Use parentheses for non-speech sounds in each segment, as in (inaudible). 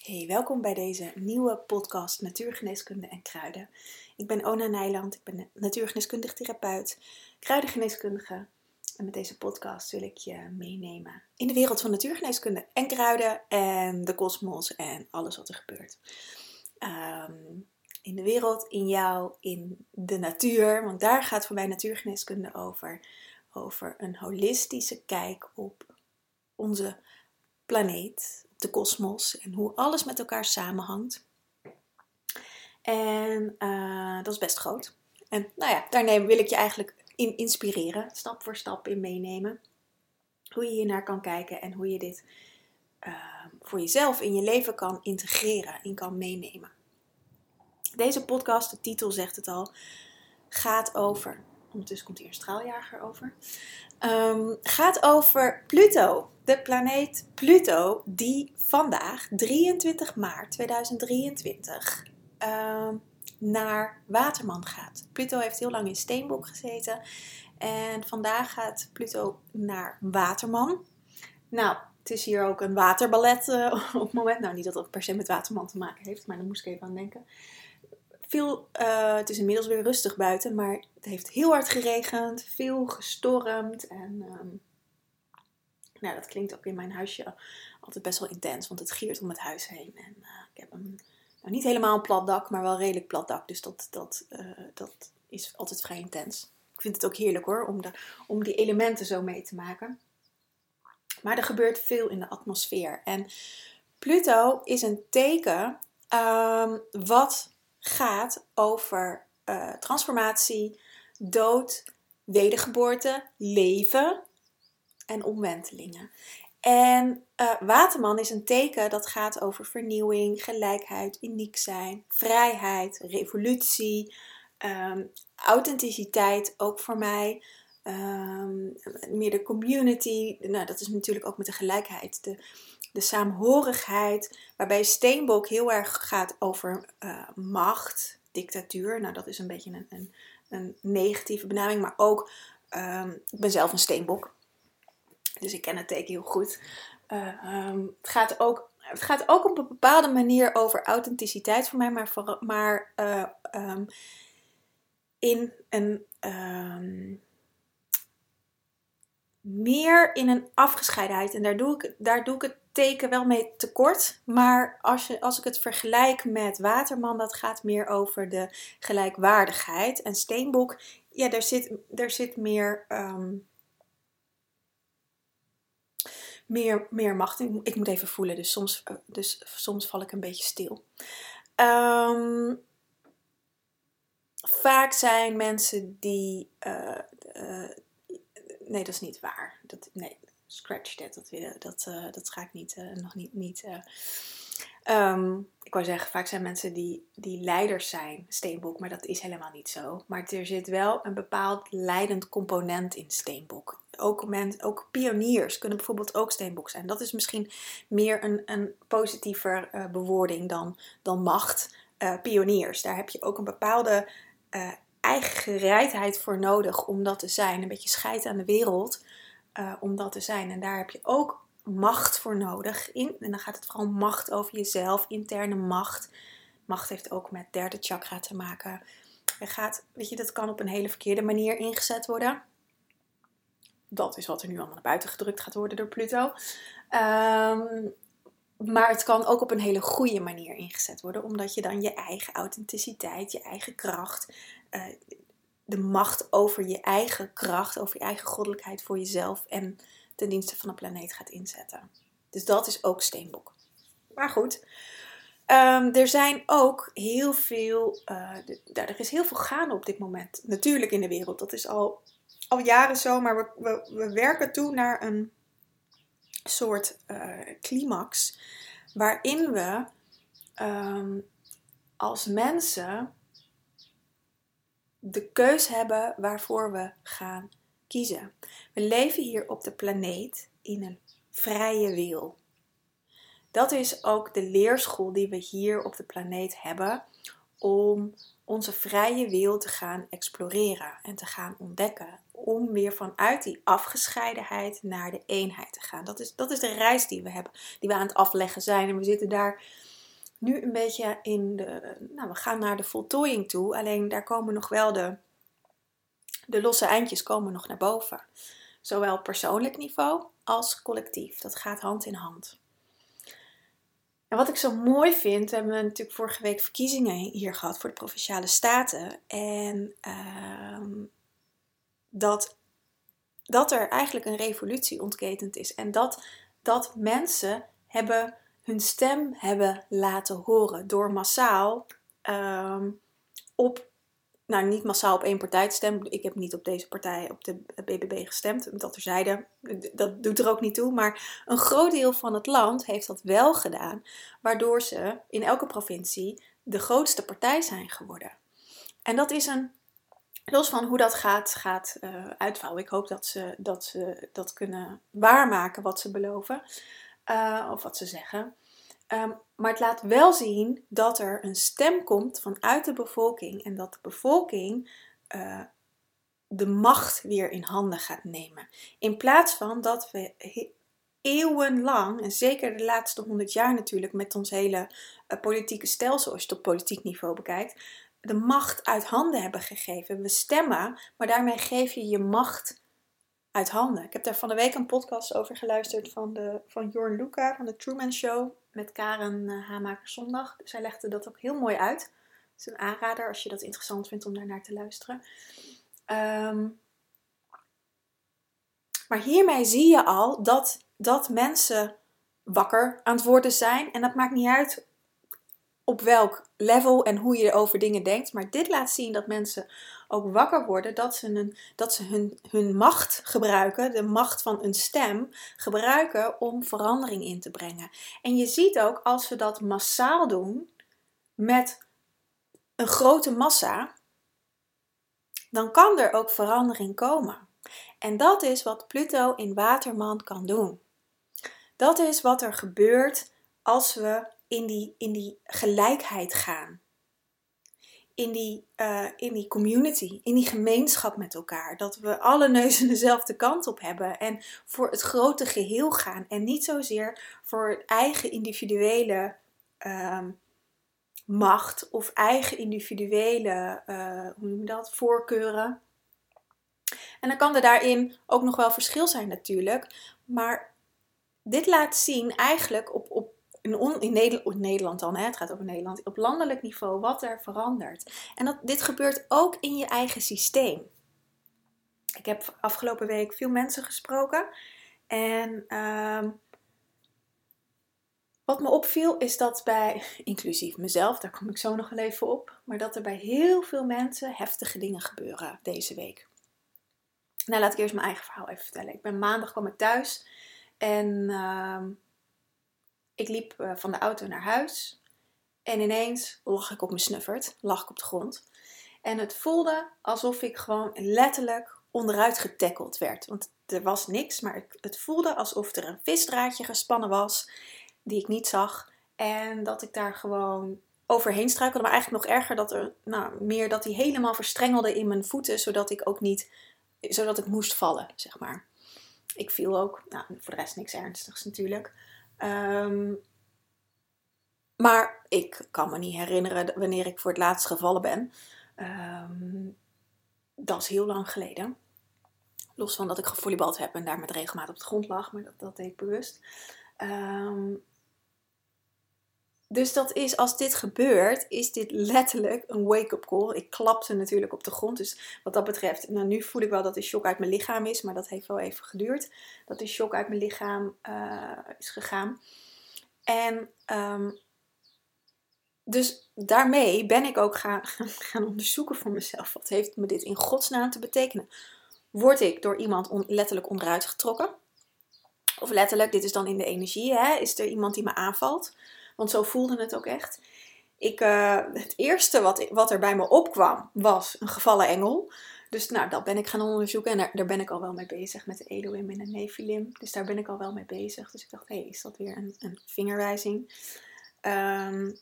Hey, welkom bij deze nieuwe podcast Natuurgeneeskunde en Kruiden. Ik ben Ona Nijland, ik ben natuurgeneeskundig therapeut, kruidengeneeskundige. En met deze podcast wil ik je meenemen in de wereld van natuurgeneeskunde en kruiden en de kosmos en alles wat er gebeurt. Ehm, in de wereld, in jou, in de natuur, want daar gaat voor mij natuurgeneeskunde over. Over een holistische kijk op onze planeet, de kosmos en hoe alles met elkaar samenhangt. En uh, dat is best groot. En nou ja, daar wil ik je eigenlijk in inspireren, stap voor stap in meenemen. Hoe je hier naar kan kijken en hoe je dit uh, voor jezelf in je leven kan integreren, in kan meenemen. Deze podcast, de titel zegt het al, gaat over. Ondertussen komt hier een straaljager over. Um, gaat over Pluto, de planeet Pluto, die vandaag, 23 maart 2023, uh, naar Waterman gaat. Pluto heeft heel lang in Steenbok gezeten en vandaag gaat Pluto naar Waterman. Nou, het is hier ook een waterballet uh, op het moment. Nou, niet dat het per se met Waterman te maken heeft, maar daar moest ik even aan denken. Veel, uh, het is inmiddels weer rustig buiten, maar het heeft heel hard geregend, veel gestormd. En um, nou, dat klinkt ook in mijn huisje altijd best wel intens, want het giert om het huis heen. En uh, ik heb een, nou, niet helemaal een plat dak, maar wel redelijk plat dak. Dus dat, dat, uh, dat is altijd vrij intens. Ik vind het ook heerlijk hoor, om, om die elementen zo mee te maken. Maar er gebeurt veel in de atmosfeer. En Pluto is een teken um, wat gaat over uh, transformatie, dood, wedergeboorte, leven en omwentelingen. En uh, Waterman is een teken dat gaat over vernieuwing, gelijkheid, uniek zijn, vrijheid, revolutie, um, authenticiteit ook voor mij. Um, meer de community, nou dat is natuurlijk ook met de gelijkheid, de, de saamhorigheid, waarbij Steenbok heel erg gaat over uh, macht, dictatuur. Nou, dat is een beetje een, een, een negatieve benaming, maar ook, um, ik ben zelf een Steenbok, dus ik ken het teken heel goed. Uh, um, het, gaat ook, het gaat ook op een bepaalde manier over authenticiteit voor mij, maar, maar uh, um, in een meer in een afgescheidenheid. En daar doe ik, daar doe ik het teken wel mee tekort. Maar als, je, als ik het vergelijk met Waterman, dat gaat meer over de gelijkwaardigheid. En Steenbok, ja, daar zit, daar zit meer, um, meer, meer macht in. Ik moet even voelen, dus soms, dus soms val ik een beetje stil. Um, vaak zijn mensen die. Uh, uh, nee, dat is niet waar. Dat, nee, scratch. Dat, dat, uh, dat ga ik niet, uh, nog niet. niet uh, um, ik wou zeggen, vaak zijn mensen die, die leiders zijn, Steenbok, maar dat is helemaal niet zo. Maar er zit wel een bepaald leidend component in Steenbok. Ook, men, ook pioniers kunnen bijvoorbeeld ook Steenbok zijn. Dat is misschien meer een, een positiever bewoording dan, dan macht. Pioniers, daar heb je ook een bepaalde eigen gereidheid voor nodig om dat te zijn. Een beetje scheid aan de wereld uh, om dat te zijn. En daar heb je ook macht voor nodig. In, en dan gaat het vooral macht over jezelf, interne macht. Macht heeft ook met derde chakra te maken. Je gaat, weet je, dat kan op een hele verkeerde manier ingezet worden. Dat is wat er nu allemaal naar buiten gedrukt gaat worden door Pluto. Um, maar het kan ook op een hele goede manier ingezet worden, omdat je dan je eigen authenticiteit, je eigen kracht, de macht over je eigen kracht, over je eigen goddelijkheid voor jezelf en ten dienste van de planeet gaat inzetten. Dus dat is ook steenbok. Maar goed, um, er zijn ook heel veel, uh, er is heel veel gaande op dit moment. Natuurlijk in de wereld, dat is al, al jaren zo, maar we, we, we werken toe naar een soort uh, climax waarin we um, als mensen de keus hebben waarvoor we gaan kiezen. We leven hier op de planeet in een vrije wil. Dat is ook de leerschool die we hier op de planeet hebben om onze vrije wil te gaan exploreren en te gaan ontdekken. Om weer vanuit die afgescheidenheid naar de eenheid te gaan. Dat is, dat is de reis die we hebben, die we aan het afleggen zijn. En we zitten daar nu een beetje in de. Nou, we gaan naar de voltooiing toe. Alleen daar komen nog wel de. De losse eindjes komen nog naar boven. Zowel persoonlijk niveau als collectief. Dat gaat hand in hand. En wat ik zo mooi vind, we hebben natuurlijk vorige week verkiezingen hier gehad voor de provinciale staten. En uh, dat, dat er eigenlijk een revolutie ontketend is. En dat, dat mensen hebben hun stem hebben laten horen door massaal um, op nou, niet massaal op één partij te stemmen. Ik heb niet op deze partij, op de BBB gestemd. Dat zeiden, dat doet er ook niet toe. Maar een groot deel van het land heeft dat wel gedaan. Waardoor ze in elke provincie de grootste partij zijn geworden. En dat is een, los van hoe dat gaat, gaat uh, uitvouwen. Ik hoop dat ze, dat ze dat kunnen waarmaken wat ze beloven. Uh, of wat ze zeggen. Um, maar het laat wel zien dat er een stem komt vanuit de bevolking en dat de bevolking uh, de macht weer in handen gaat nemen. In plaats van dat we eeuwenlang, en zeker de laatste honderd jaar natuurlijk met ons hele uh, politieke stelsel, als je het op politiek niveau bekijkt, de macht uit handen hebben gegeven. We stemmen, maar daarmee geef je je macht uit handen. Ik heb daar van de week een podcast over geluisterd van, de, van Jorn Luca van de Truman Show met Karen uh, Hamaker Zondag. Zij legde dat ook heel mooi uit. Het is een aanrader als je dat interessant vindt om daarnaar te luisteren. Um, maar hiermee zie je al dat, dat mensen wakker aan het worden zijn. En dat maakt niet uit op welk level en hoe je over dingen denkt. Maar dit laat zien dat mensen ook wakker worden, dat ze, een, dat ze hun, hun macht gebruiken, de macht van een stem, gebruiken om verandering in te brengen. En je ziet ook als we dat massaal doen, met een grote massa, dan kan er ook verandering komen. En dat is wat Pluto in Waterman kan doen. Dat is wat er gebeurt als we in die, in die gelijkheid gaan in die, uh, in die community, in die gemeenschap met elkaar. Dat we alle neuzen (laughs) dezelfde kant op hebben en voor het grote geheel gaan. En niet zozeer voor het eigen individuele um, macht of eigen individuele, uh, hoe noem je dat, voorkeuren. En dan kan er daarin ook nog wel verschil zijn natuurlijk. Maar dit laat zien eigenlijk op, op in, in, Nederland, Nederland dan, het gaat over Nederland, op landelijk niveau wat er verandert. En dat, dit gebeurt ook in je eigen systeem. Ik heb afgelopen week veel mensen gesproken en uh, wat me opviel is dat bij, inclusief mezelf, daar kom ik zo nog wel even op, maar dat er bij heel veel mensen heftige dingen gebeuren deze week. Nou, laat ik eerst mijn eigen verhaal even vertellen. Ik ben maandag kwam ik thuis en uh, ik liep eh, van de auto naar huis en ineens lag ik op mijn snuffert, lag ik op de grond. En het voelde alsof ik gewoon letterlijk onderuit getackeld werd. Want er was niks, maar het, voelde alsof er een visdraadje gespannen was die ik niet zag. En dat ik daar gewoon overheen struikelde. Maar eigenlijk nog erger dat er, nou, meer dat hij helemaal verstrengelde in mijn voeten, zodat ik ook niet, zodat ik moest vallen, zeg maar. Ik viel ook, nou, voor de rest niks ernstigs natuurlijk. Um, maar ik kan me niet herinneren wanneer ik voor het laatst gevallen ben. Um, dat is heel lang geleden. Los van dat ik gevolleybald heb en daar met regelmaat op de grond lag, maar dat, dat deed ik bewust. Um, dus dat is, als dit gebeurt, is dit letterlijk een wake-up call. Ik klapte natuurlijk op de grond. Dus wat dat betreft, nou nu voel ik wel dat de shock uit mijn lichaam is. Maar dat heeft wel even geduurd. Dat de shock uit mijn lichaam uh, is gegaan. En um, dus daarmee ben ik ook gaan, (laughs) gaan onderzoeken voor mezelf. Wat heeft me dit in godsnaam te betekenen? Word ik door iemand letterlijk onderuit getrokken? Of letterlijk, dit is dan in de energie, hè? is er iemand die me aanvalt? Want zo voelde het ook echt. Ik, uh, het eerste wat, wat er bij me opkwam was een gevallen engel. Dus nou, dat ben ik gaan onderzoeken. En daar, ben ik al wel mee bezig met de Elohim en de Nephilim. Dus daar ben ik al wel mee bezig. Dus ik dacht, hé, hey, is dat weer een, een vingerwijzing? Um,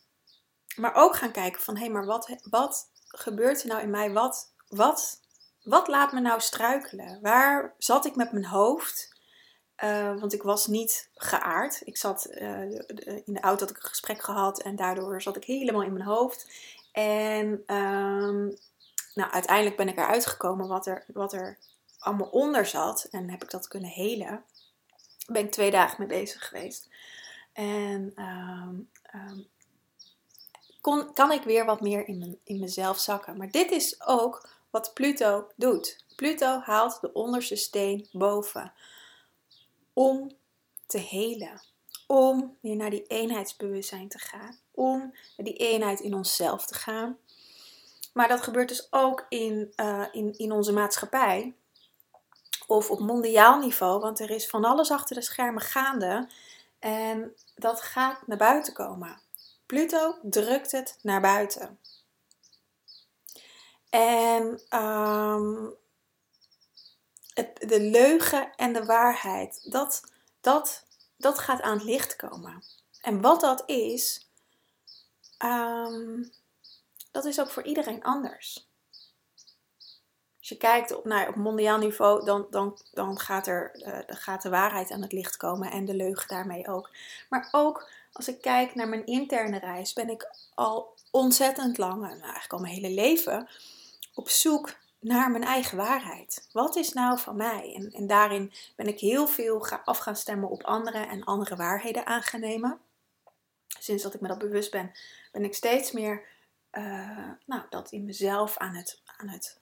maar ook gaan kijken van, hé, hey, maar wat, wat gebeurt er nou in mij? Wat, wat, wat laat me nou struikelen? Waar zat ik met mijn hoofd? Uh, want ik was niet geaard. Ik zat uh, in de auto, had ik een gesprek gehad en daardoor zat ik helemaal in mijn hoofd. En um, nou, uiteindelijk ben ik eruit gekomen wat er, wat er allemaal onder zat. En heb ik dat kunnen helen. Ben ik twee dagen mee bezig geweest. En um, um, kon, kan ik weer wat meer in, mijn, in mezelf zakken. Maar dit is ook wat Pluto doet. Pluto haalt de onderste steen boven om te helen. Om weer naar die eenheidsbewustzijn te gaan. Om naar die eenheid in onszelf te gaan. Maar dat gebeurt dus ook in, uh, in, in onze maatschappij. Of op mondiaal niveau. Want er is van alles achter de schermen gaande. En dat gaat naar buiten komen. Pluto drukt het naar buiten. En um, de leugen en de waarheid, dat, dat, dat gaat aan het licht komen. En wat dat is, um, dat is ook voor iedereen anders. Als je kijkt op, nou, op mondiaal niveau, dan, dan, dan gaat, er, uh, gaat de waarheid aan het licht komen en de leugen daarmee ook. Maar ook als ik kijk naar mijn interne reis, ben ik al ontzettend lang, nou eigenlijk al mijn hele leven, op zoek naar mijn eigen waarheid. Wat is nou van mij? En, en daarin ben ik heel veel af gaan stemmen op anderen en andere waarheden aan Sinds dat ik me dat bewust ben, ben ik steeds meer uh, nou, dat in mezelf aan het, aan het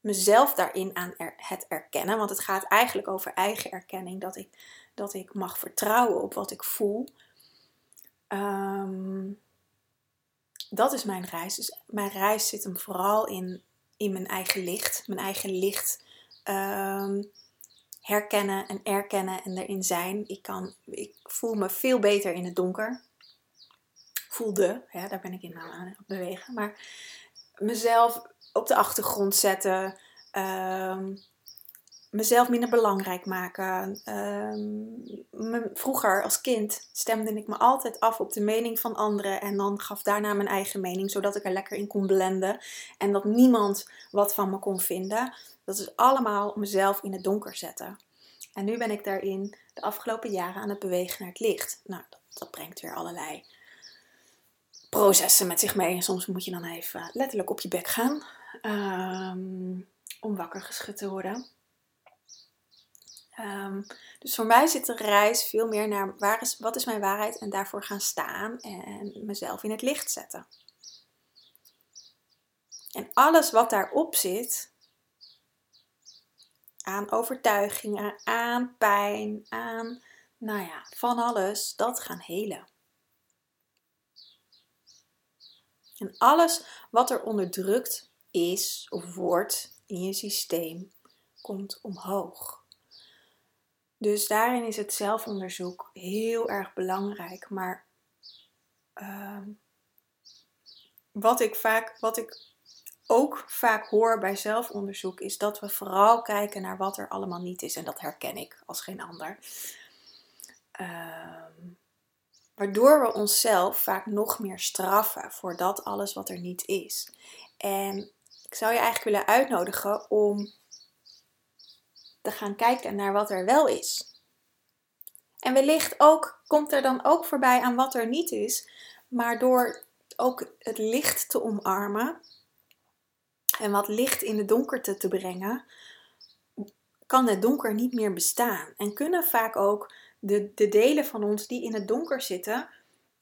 mezelf daarin aan het erkennen. Want het gaat eigenlijk over eigen erkenning. Dat ik, dat ik mag vertrouwen op wat ik voel. Um, dat is mijn reis. Dus mijn reis zit hem vooral in, in mijn eigen licht. Mijn eigen licht um, herkennen en erkennen en erin zijn. Ik, kan, ik voel me veel beter in het donker. Voelde, ja, daar ben ik in aan het bewegen. Maar mezelf op de achtergrond zetten. Um, mezelf minder belangrijk maken. Um, vroeger als kind stemde ik me altijd af op de mening van anderen en dan gaf daarna mijn eigen mening, zodat ik er lekker in kon blenden en dat niemand wat van me kon vinden. Dat is allemaal mezelf in het donker zetten. En nu ben ik daarin de afgelopen jaren aan het bewegen naar het licht. Nou, dat, brengt weer allerlei processen met zich mee. En soms moet je dan even letterlijk op je bek gaan um, om wakker geschud te worden. Um, dus voor mij zit de reis veel meer naar waar is, wat is mijn waarheid en daarvoor gaan staan en mezelf in het licht zetten. En alles wat daarop zit, aan overtuigingen, aan pijn, aan, nou ja, van alles, dat gaan helen. En alles wat er onderdrukt is of wordt in je systeem, komt omhoog. Dus daarin is het zelfonderzoek heel erg belangrijk. Maar uh, wat ik vaak, wat ik ook vaak hoor bij zelfonderzoek, is dat we vooral kijken naar wat er allemaal niet is. En dat herken ik als geen ander. Uh, waardoor we onszelf vaak nog meer straffen voor dat alles wat er niet is. En ik zou je eigenlijk willen uitnodigen om te gaan kijken naar wat er wel is. En wellicht ook, komt er dan ook voorbij aan wat er niet is, maar door ook het licht te omarmen en wat licht in de donkerte te brengen, kan het donker niet meer bestaan. En kunnen vaak ook de, de delen van ons die in het donker zitten,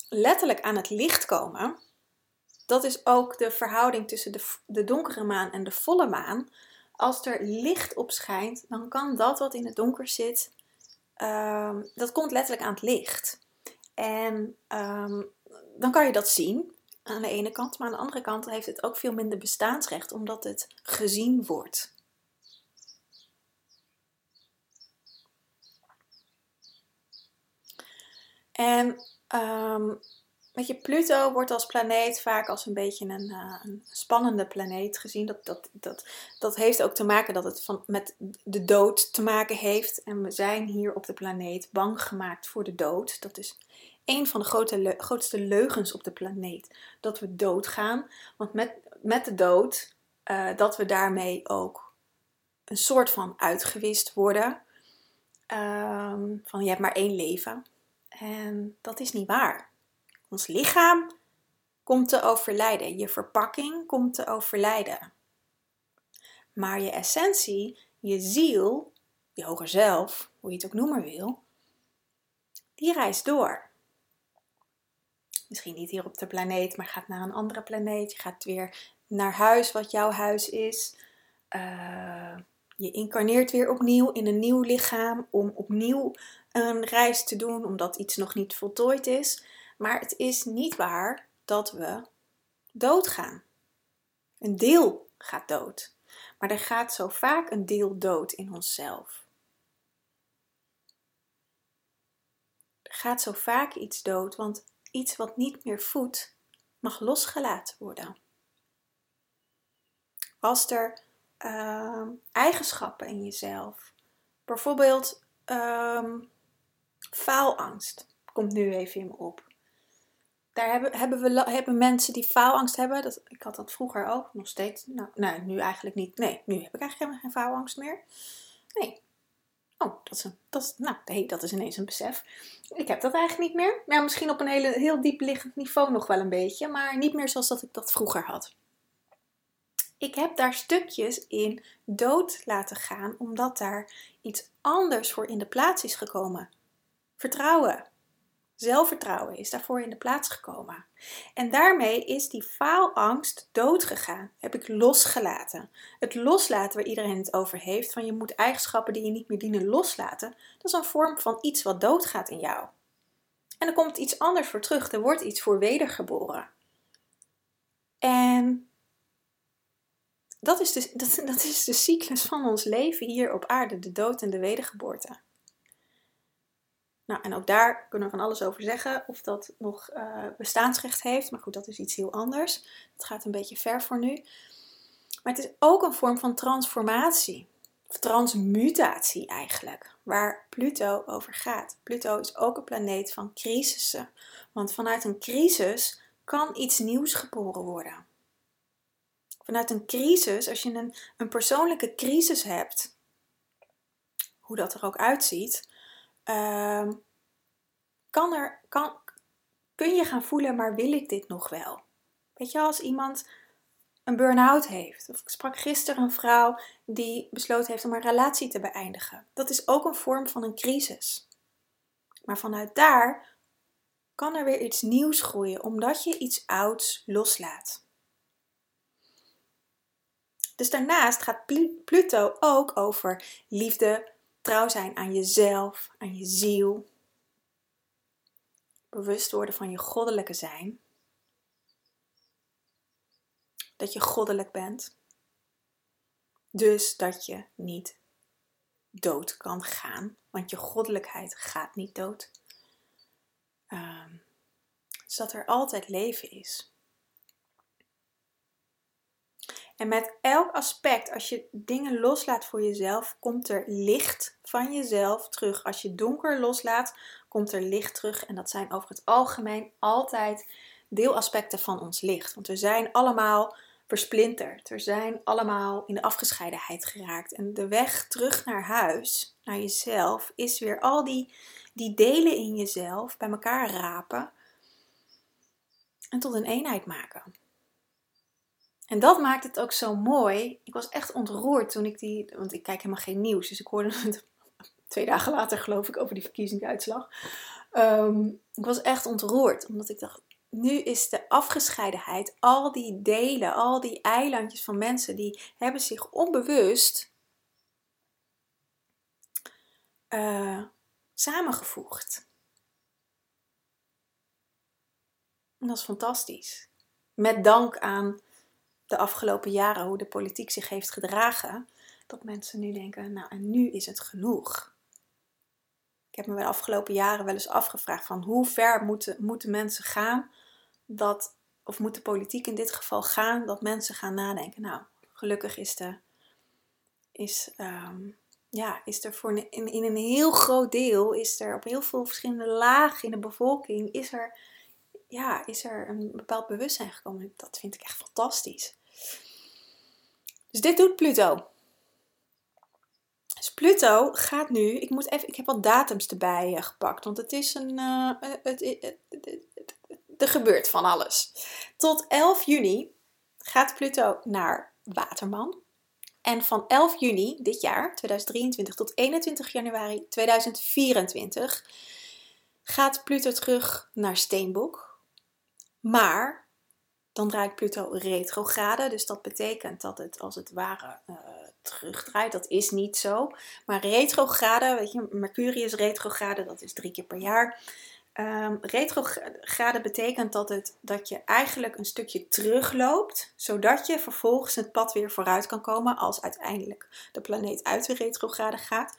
letterlijk aan het licht komen. Dat is ook de verhouding tussen de, de donkere maan en de volle maan als er licht op schijnt, dan kan dat wat in het donker zit, um, dat komt letterlijk aan het licht. En um, dan kan je dat zien aan de ene kant, maar aan de andere kant heeft het ook veel minder bestaansrecht, omdat het gezien wordt. En um, Weet je, Pluto wordt als planeet vaak als een beetje een, uh, een, spannende planeet gezien. Dat, dat, dat, dat heeft ook te maken dat het van, met de dood te maken heeft. En we zijn hier op de planeet bang gemaakt voor de dood. Dat is een van de grote, grootste leugens op de planeet. Dat we doodgaan. Want met, met de dood, uh, dat we daarmee ook een soort van uitgewist worden. ehm, van je hebt maar één leven. En dat is niet waar. Ons lichaam komt te overlijden. Je verpakking komt te overlijden. Maar je essentie, je ziel, je hoger zelf, hoe je het ook noemen wil, die reist door. Misschien niet hier op de planeet, maar gaat naar een andere planeet. Je gaat weer naar huis, wat jouw huis is. Uh, je incarneert weer opnieuw in een nieuw lichaam om opnieuw een reis te doen, omdat iets nog niet voltooid is. Maar het is niet waar dat we doodgaan. Een deel gaat dood. Maar er gaat zo vaak een deel dood in onszelf. Er gaat zo vaak iets dood, want iets wat niet meer voedt, mag losgelaten worden. Als er uh, eigenschappen in jezelf, bijvoorbeeld uh, faalangst, komt nu even in me op. Daar hebben, hebben, we, hebben mensen die faalangst hebben, dat, ik had dat vroeger ook, nog steeds, nou, nee, nu eigenlijk niet. Nee, nu heb ik eigenlijk helemaal geen faalangst meer. Nee, Oh, dat is, een, dat, is, nou, hey, dat is ineens een besef. Ik heb dat eigenlijk niet meer. Ja, misschien op een hele, heel diep liggend niveau nog wel een beetje, maar niet meer zoals dat ik dat vroeger had. Ik heb daar stukjes in dood laten gaan, omdat daar iets anders voor in de plaats is gekomen. Vertrouwen. Zelfvertrouwen is daarvoor in de plaats gekomen. En daarmee is die faalangst doodgegaan. Heb ik losgelaten. Het loslaten waar iedereen het over heeft, van je moet eigenschappen die je niet meer dienen loslaten, dat is een vorm van iets wat doodgaat in jou. En er komt iets anders voor terug, er wordt iets voor wedergeboren. En dat is, de, (laughs) dat, dat is de cyclus van ons leven hier op aarde, de dood en de wedergeboorte. Nou, en ook daar kunnen we van alles over zeggen, of dat nog uh, bestaansrecht heeft. Maar goed, dat is iets heel anders. Dat gaat een beetje ver voor nu. Maar het is ook een vorm van transformatie. Of transmutatie eigenlijk, waar Pluto over gaat. Pluto is ook een planeet van crisissen. Want vanuit een crisis kan iets nieuws geboren worden. Vanuit een crisis, als je een, een persoonlijke crisis hebt, hoe dat er ook uitziet, Ehm, kan er, kan, kun je gaan voelen, maar wil ik dit nog wel? Weet je, als iemand een burn-out heeft. Of ik sprak gisteren een vrouw die besloten heeft om een relatie te beëindigen. Dat is ook een vorm van een crisis. Maar vanuit daar kan er weer iets nieuws groeien, omdat je iets ouds loslaat. Dus daarnaast gaat Pluto ook over liefde, Trouw zijn aan jezelf, aan je ziel. Bewust worden van je goddelijke zijn. Dat je goddelijk bent. Dus dat je niet dood kan gaan, want je goddelijkheid gaat niet dood. Um, dus dat er altijd leven is. En met elk aspect, als je dingen loslaat voor jezelf, komt er licht van jezelf terug. Als je donker loslaat, komt er licht terug. En dat zijn over het algemeen altijd deelaspecten van ons licht. Want we zijn allemaal versplinterd. We zijn allemaal in de afgescheidenheid geraakt. En de weg terug naar huis, naar jezelf, is weer al die, die delen in jezelf bij elkaar rapen en tot een eenheid maken. En dat maakt het ook zo mooi. Ik was echt ontroerd toen ik die. Want ik kijk helemaal geen nieuws. Dus ik hoorde (laughs) het twee dagen later, geloof ik, over die verkiezingsuitslag. Um, ik was echt ontroerd. Omdat ik dacht. Nu is de afgescheidenheid, al die delen, al die eilandjes van mensen, die hebben zich onbewust uh, samengevoegd. En dat is fantastisch. Met dank aan de afgelopen jaren, hoe de politiek zich heeft gedragen, dat mensen nu denken, nou en nu is het genoeg. Ik heb me de afgelopen jaren wel eens afgevraagd van hoe ver moeten, moeten mensen gaan dat, of moet de politiek in dit geval gaan, dat mensen gaan nadenken. Nou, gelukkig is de, is, ehm, ja, is er voor in, in een heel groot deel, is er op heel veel verschillende lagen in de bevolking, is er, ja, is er een bepaald bewustzijn gekomen. Dat vind ik echt fantastisch. Dus dit doet Pluto. Dus Pluto gaat nu, ik, moet even, ik heb wat datums erbij uh, gepakt, want het is een, uh, het, er gebeurt van alles. Tot 11 juni gaat Pluto naar Waterman. En van 11 juni dit jaar, 2023, tot 21 januari 2024 gaat Pluto terug naar Steenbok. Maar dan draait Pluto retrograde, dus dat betekent dat het als het ware uh, terugdraait. Dat is niet zo. Maar retrograde, weet je, Mercurius retrograde, dat is drie keer per jaar. Um, retrograde betekent dat, het, dat je eigenlijk een stukje terugloopt, zodat je vervolgens het pad weer vooruit kan komen als uiteindelijk de planeet uit de retrograde gaat.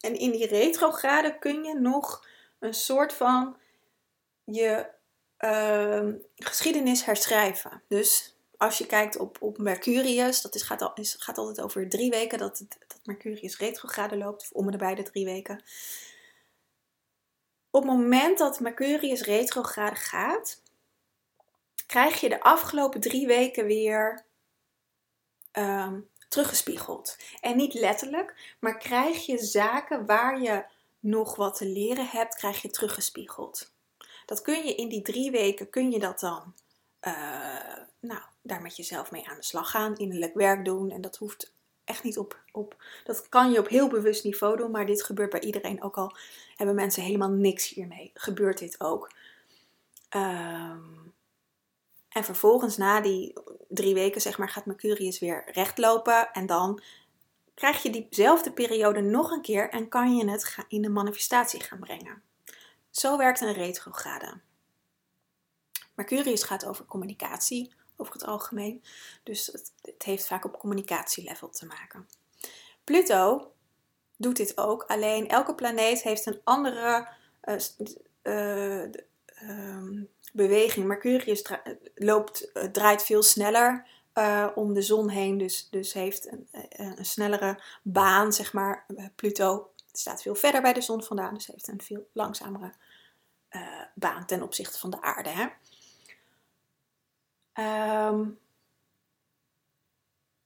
En in die retrograde kun je nog een soort van je uh, geschiedenis herschrijven. Dus als je kijkt op, op Mercurius, dat is, gaat, al, is, gaat altijd over drie weken dat, dat Mercurius retrograde loopt, of om en nabij de drie weken. Op het moment dat Mercurius retrograde gaat, krijg je de afgelopen drie weken weer um, teruggespiegeld. En niet letterlijk, maar krijg je zaken waar je nog wat te leren hebt, krijg je teruggespiegeld. Dat kun je in die drie weken, kun je dat dan, uh, nou, daar met jezelf mee aan de slag gaan, innerlijk werk doen. En dat hoeft echt niet op, op, dat kan je op heel bewust niveau doen, maar dit gebeurt bij iedereen. Ook al hebben mensen helemaal niks hiermee, gebeurt dit ook. Um, en vervolgens na die drie weken, zeg maar, gaat Mercurius weer rechtlopen. En dan krijg je diezelfde periode nog een keer en kan je het in de manifestatie gaan brengen. Zo werkt een retrograde. Mercurius gaat over communicatie over het algemeen. Dus het, het heeft vaak op communicatielevel te maken. Pluto doet dit ook, alleen elke planeet heeft een andere uh, uh, uh, beweging. Mercurius loopt, eh, draait veel sneller om de zon heen, dus, dus heeft een, eh, een, snellere baan, zeg maar. Pluto staat veel verder bij de zon vandaan, dus heeft een veel langzamere uh, baan ten opzichte van de aarde. Hè? Um,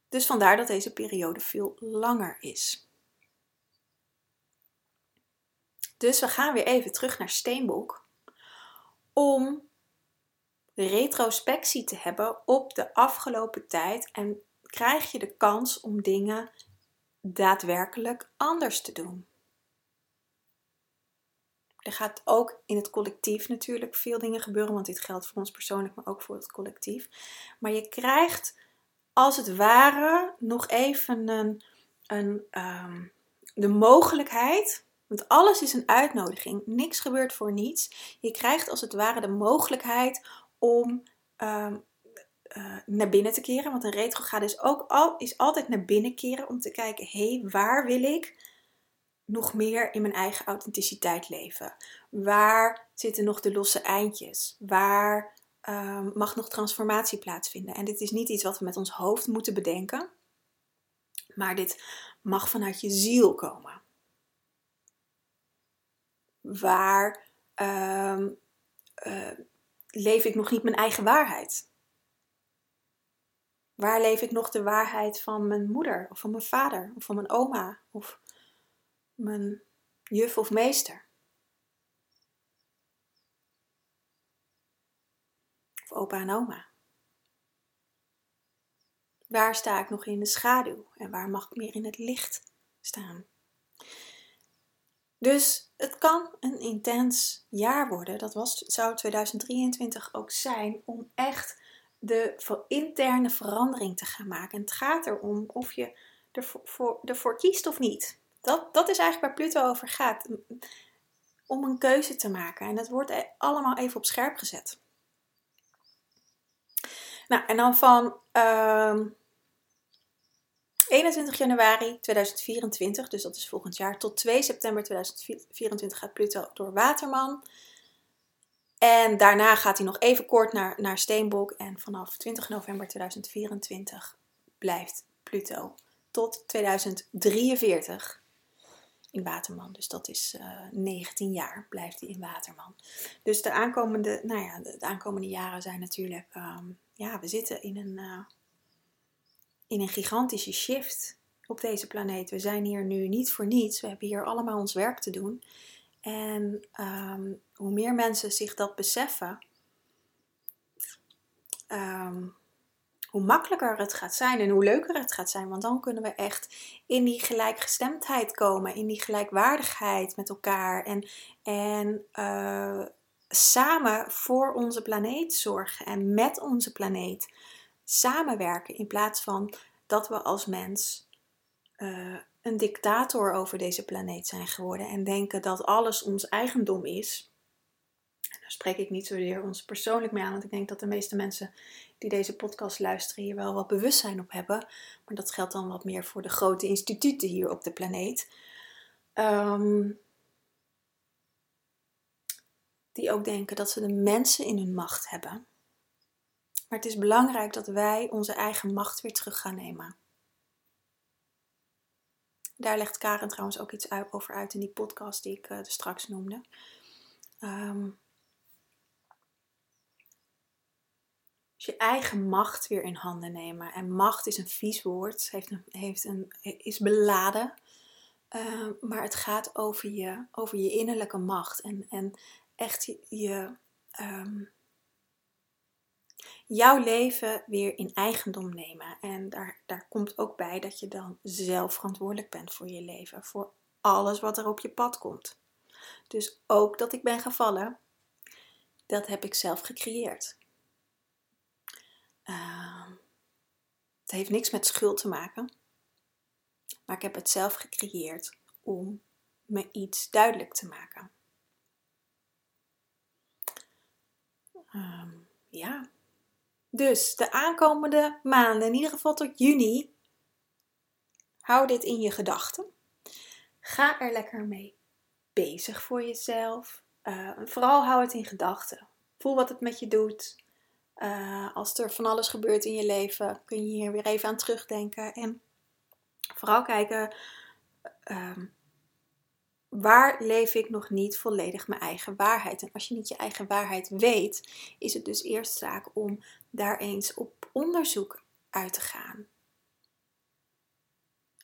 dus vandaar dat deze periode veel langer is. Dus we gaan weer even terug naar Steenbok om retrospectie te hebben op de afgelopen tijd en krijg je de kans om dingen daadwerkelijk anders te doen. Er gaat ook in het collectief natuurlijk veel dingen gebeuren, want dit geldt voor ons persoonlijk, maar ook voor het collectief. Maar je krijgt als het ware nog even een, een, um, de mogelijkheid want alles is een uitnodiging. Niks gebeurt voor niets. Je krijgt als het ware de mogelijkheid om um, uh, naar binnen te keren. Want een retrograde is ook al, is altijd naar binnen keren om te kijken: hé, hey, waar wil ik nog meer in mijn eigen authenticiteit leven? Waar zitten nog de losse eindjes? Waar um, mag nog transformatie plaatsvinden? En dit is niet iets wat we met ons hoofd moeten bedenken, maar dit mag vanuit je ziel komen. Waar um, uh, leef ik nog niet mijn eigen waarheid? Waar leef ik nog de waarheid van mijn moeder of van mijn vader of van mijn oma of mijn juf of meester? Of opa en oma? Waar sta ik nog in de schaduw en waar mag ik meer in het licht staan? Dus het kan een intens jaar worden. Dat was, zou 2023 ook zijn om echt de interne verandering te gaan maken. En het gaat erom of je ervoor, voor, ervoor kiest of niet. Dat, dat is eigenlijk waar Pluto over gaat. Om een keuze te maken. En dat wordt e-, allemaal even op scherp gezet. Nou, en dan van uh, 21 januari 2024, dus dat is volgend jaar, tot 2 september 2024 gaat Pluto door Waterman. En daarna gaat hij nog even kort naar, naar Steenbok. En vanaf 20 november 2024 blijft Pluto tot 2043 in Waterman. Dus dat is uh, eh, 19 jaar blijft hij in Waterman. Dus de aankomende, nou ja, de, aankomende jaren zijn natuurlijk, um, ja, we zitten in een, uh, in een gigantische shift. op deze planeet. We zijn hier nu niet voor niets. We hebben hier allemaal ons werk te doen. En ehm, hoe meer mensen zich dat beseffen, ehm, hoe makkelijker het gaat zijn en hoe leuker het gaat zijn. Want dan kunnen we echt in die gelijkgestemdheid komen, in die gelijkwaardigheid met elkaar. En, en uh, samen voor onze planeet zorgen en met onze planeet samenwerken. In plaats van dat we als mens uh, een dictator over deze planeet zijn geworden en denken dat alles ons eigendom is. Daar spreek ik niet zozeer ons persoonlijk mee aan, want ik denk dat de meeste mensen die deze podcast luisteren hier wel wat bewustzijn op hebben. Maar dat geldt dan wat meer voor de grote instituten hier op de planeet. Um, die ook denken dat ze de mensen in hun macht hebben. Maar het is belangrijk dat wij onze eigen macht weer terug gaan nemen. Daar legt Karen trouwens ook iets over uit in die podcast die ik uh, straks noemde. Um, je eigen macht weer in handen nemen. En macht is een vies woord, heeft een, heeft een, is beladen. Uh, maar het gaat over je, over je innerlijke macht. En, en echt je, um, jouw leven weer in eigendom nemen. En daar, daar komt ook bij dat je dan zelf verantwoordelijk bent voor je leven. Voor alles wat er op je pad komt. Dus ook dat ik ben gevallen, dat heb ik zelf gecreëerd. Uh, het heeft niks met schuld te maken. Maar ik heb het zelf gecreëerd om me iets duidelijk te maken. Um, ja. Dus de aankomende maanden, in ieder geval tot juni, hou dit in je gedachten. Ga er lekker mee bezig voor jezelf. Uh, vooral hou het in gedachten. Voel wat het met je doet. Uh, als er van alles gebeurt in je leven, kun je hier weer even aan terugdenken. En vooral kijken, um, waar leef ik nog niet volledig mijn eigen waarheid? En als je niet je eigen waarheid weet, is het dus eerst zaak om daar eens op onderzoek uit te gaan.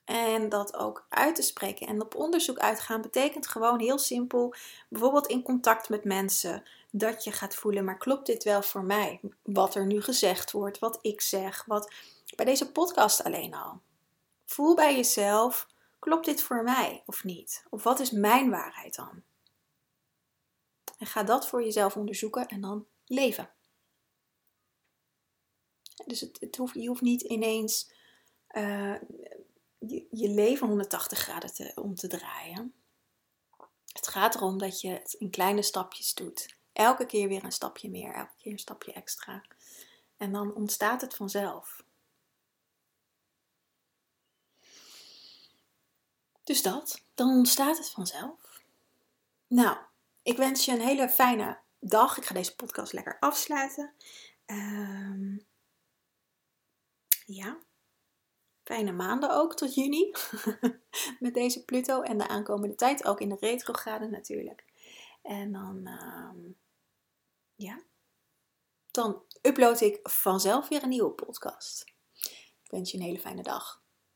En dat ook uit te spreken. En op onderzoek uitgaan betekent gewoon heel simpel, bijvoorbeeld in contact met mensen, dat je gaat voelen, maar klopt dit wel voor mij? Wat er nu gezegd wordt, wat ik zeg, wat bij deze podcast alleen al. Voel bij jezelf, klopt dit voor mij of niet? Of wat is mijn waarheid dan? En ga dat voor jezelf onderzoeken en dan leven. Dus het, het hoeft, je hoeft niet ineens uh, je, leven 180 graden om te draaien. Het gaat erom dat je het in kleine stapjes doet. Elke keer weer een stapje meer, elke keer een stapje extra. En dan ontstaat het vanzelf. Dus dat, dan ontstaat het vanzelf. Nou, ik wens je een hele fijne dag. Ik ga deze podcast lekker afsluiten. Um, ja, fijne maanden ook tot juni. (laughs) Met deze Pluto en de aankomende tijd. Ook in de retrograde natuurlijk. En dan, um, ja, dan upload ik vanzelf weer een nieuwe podcast. Ik wens je een hele fijne dag.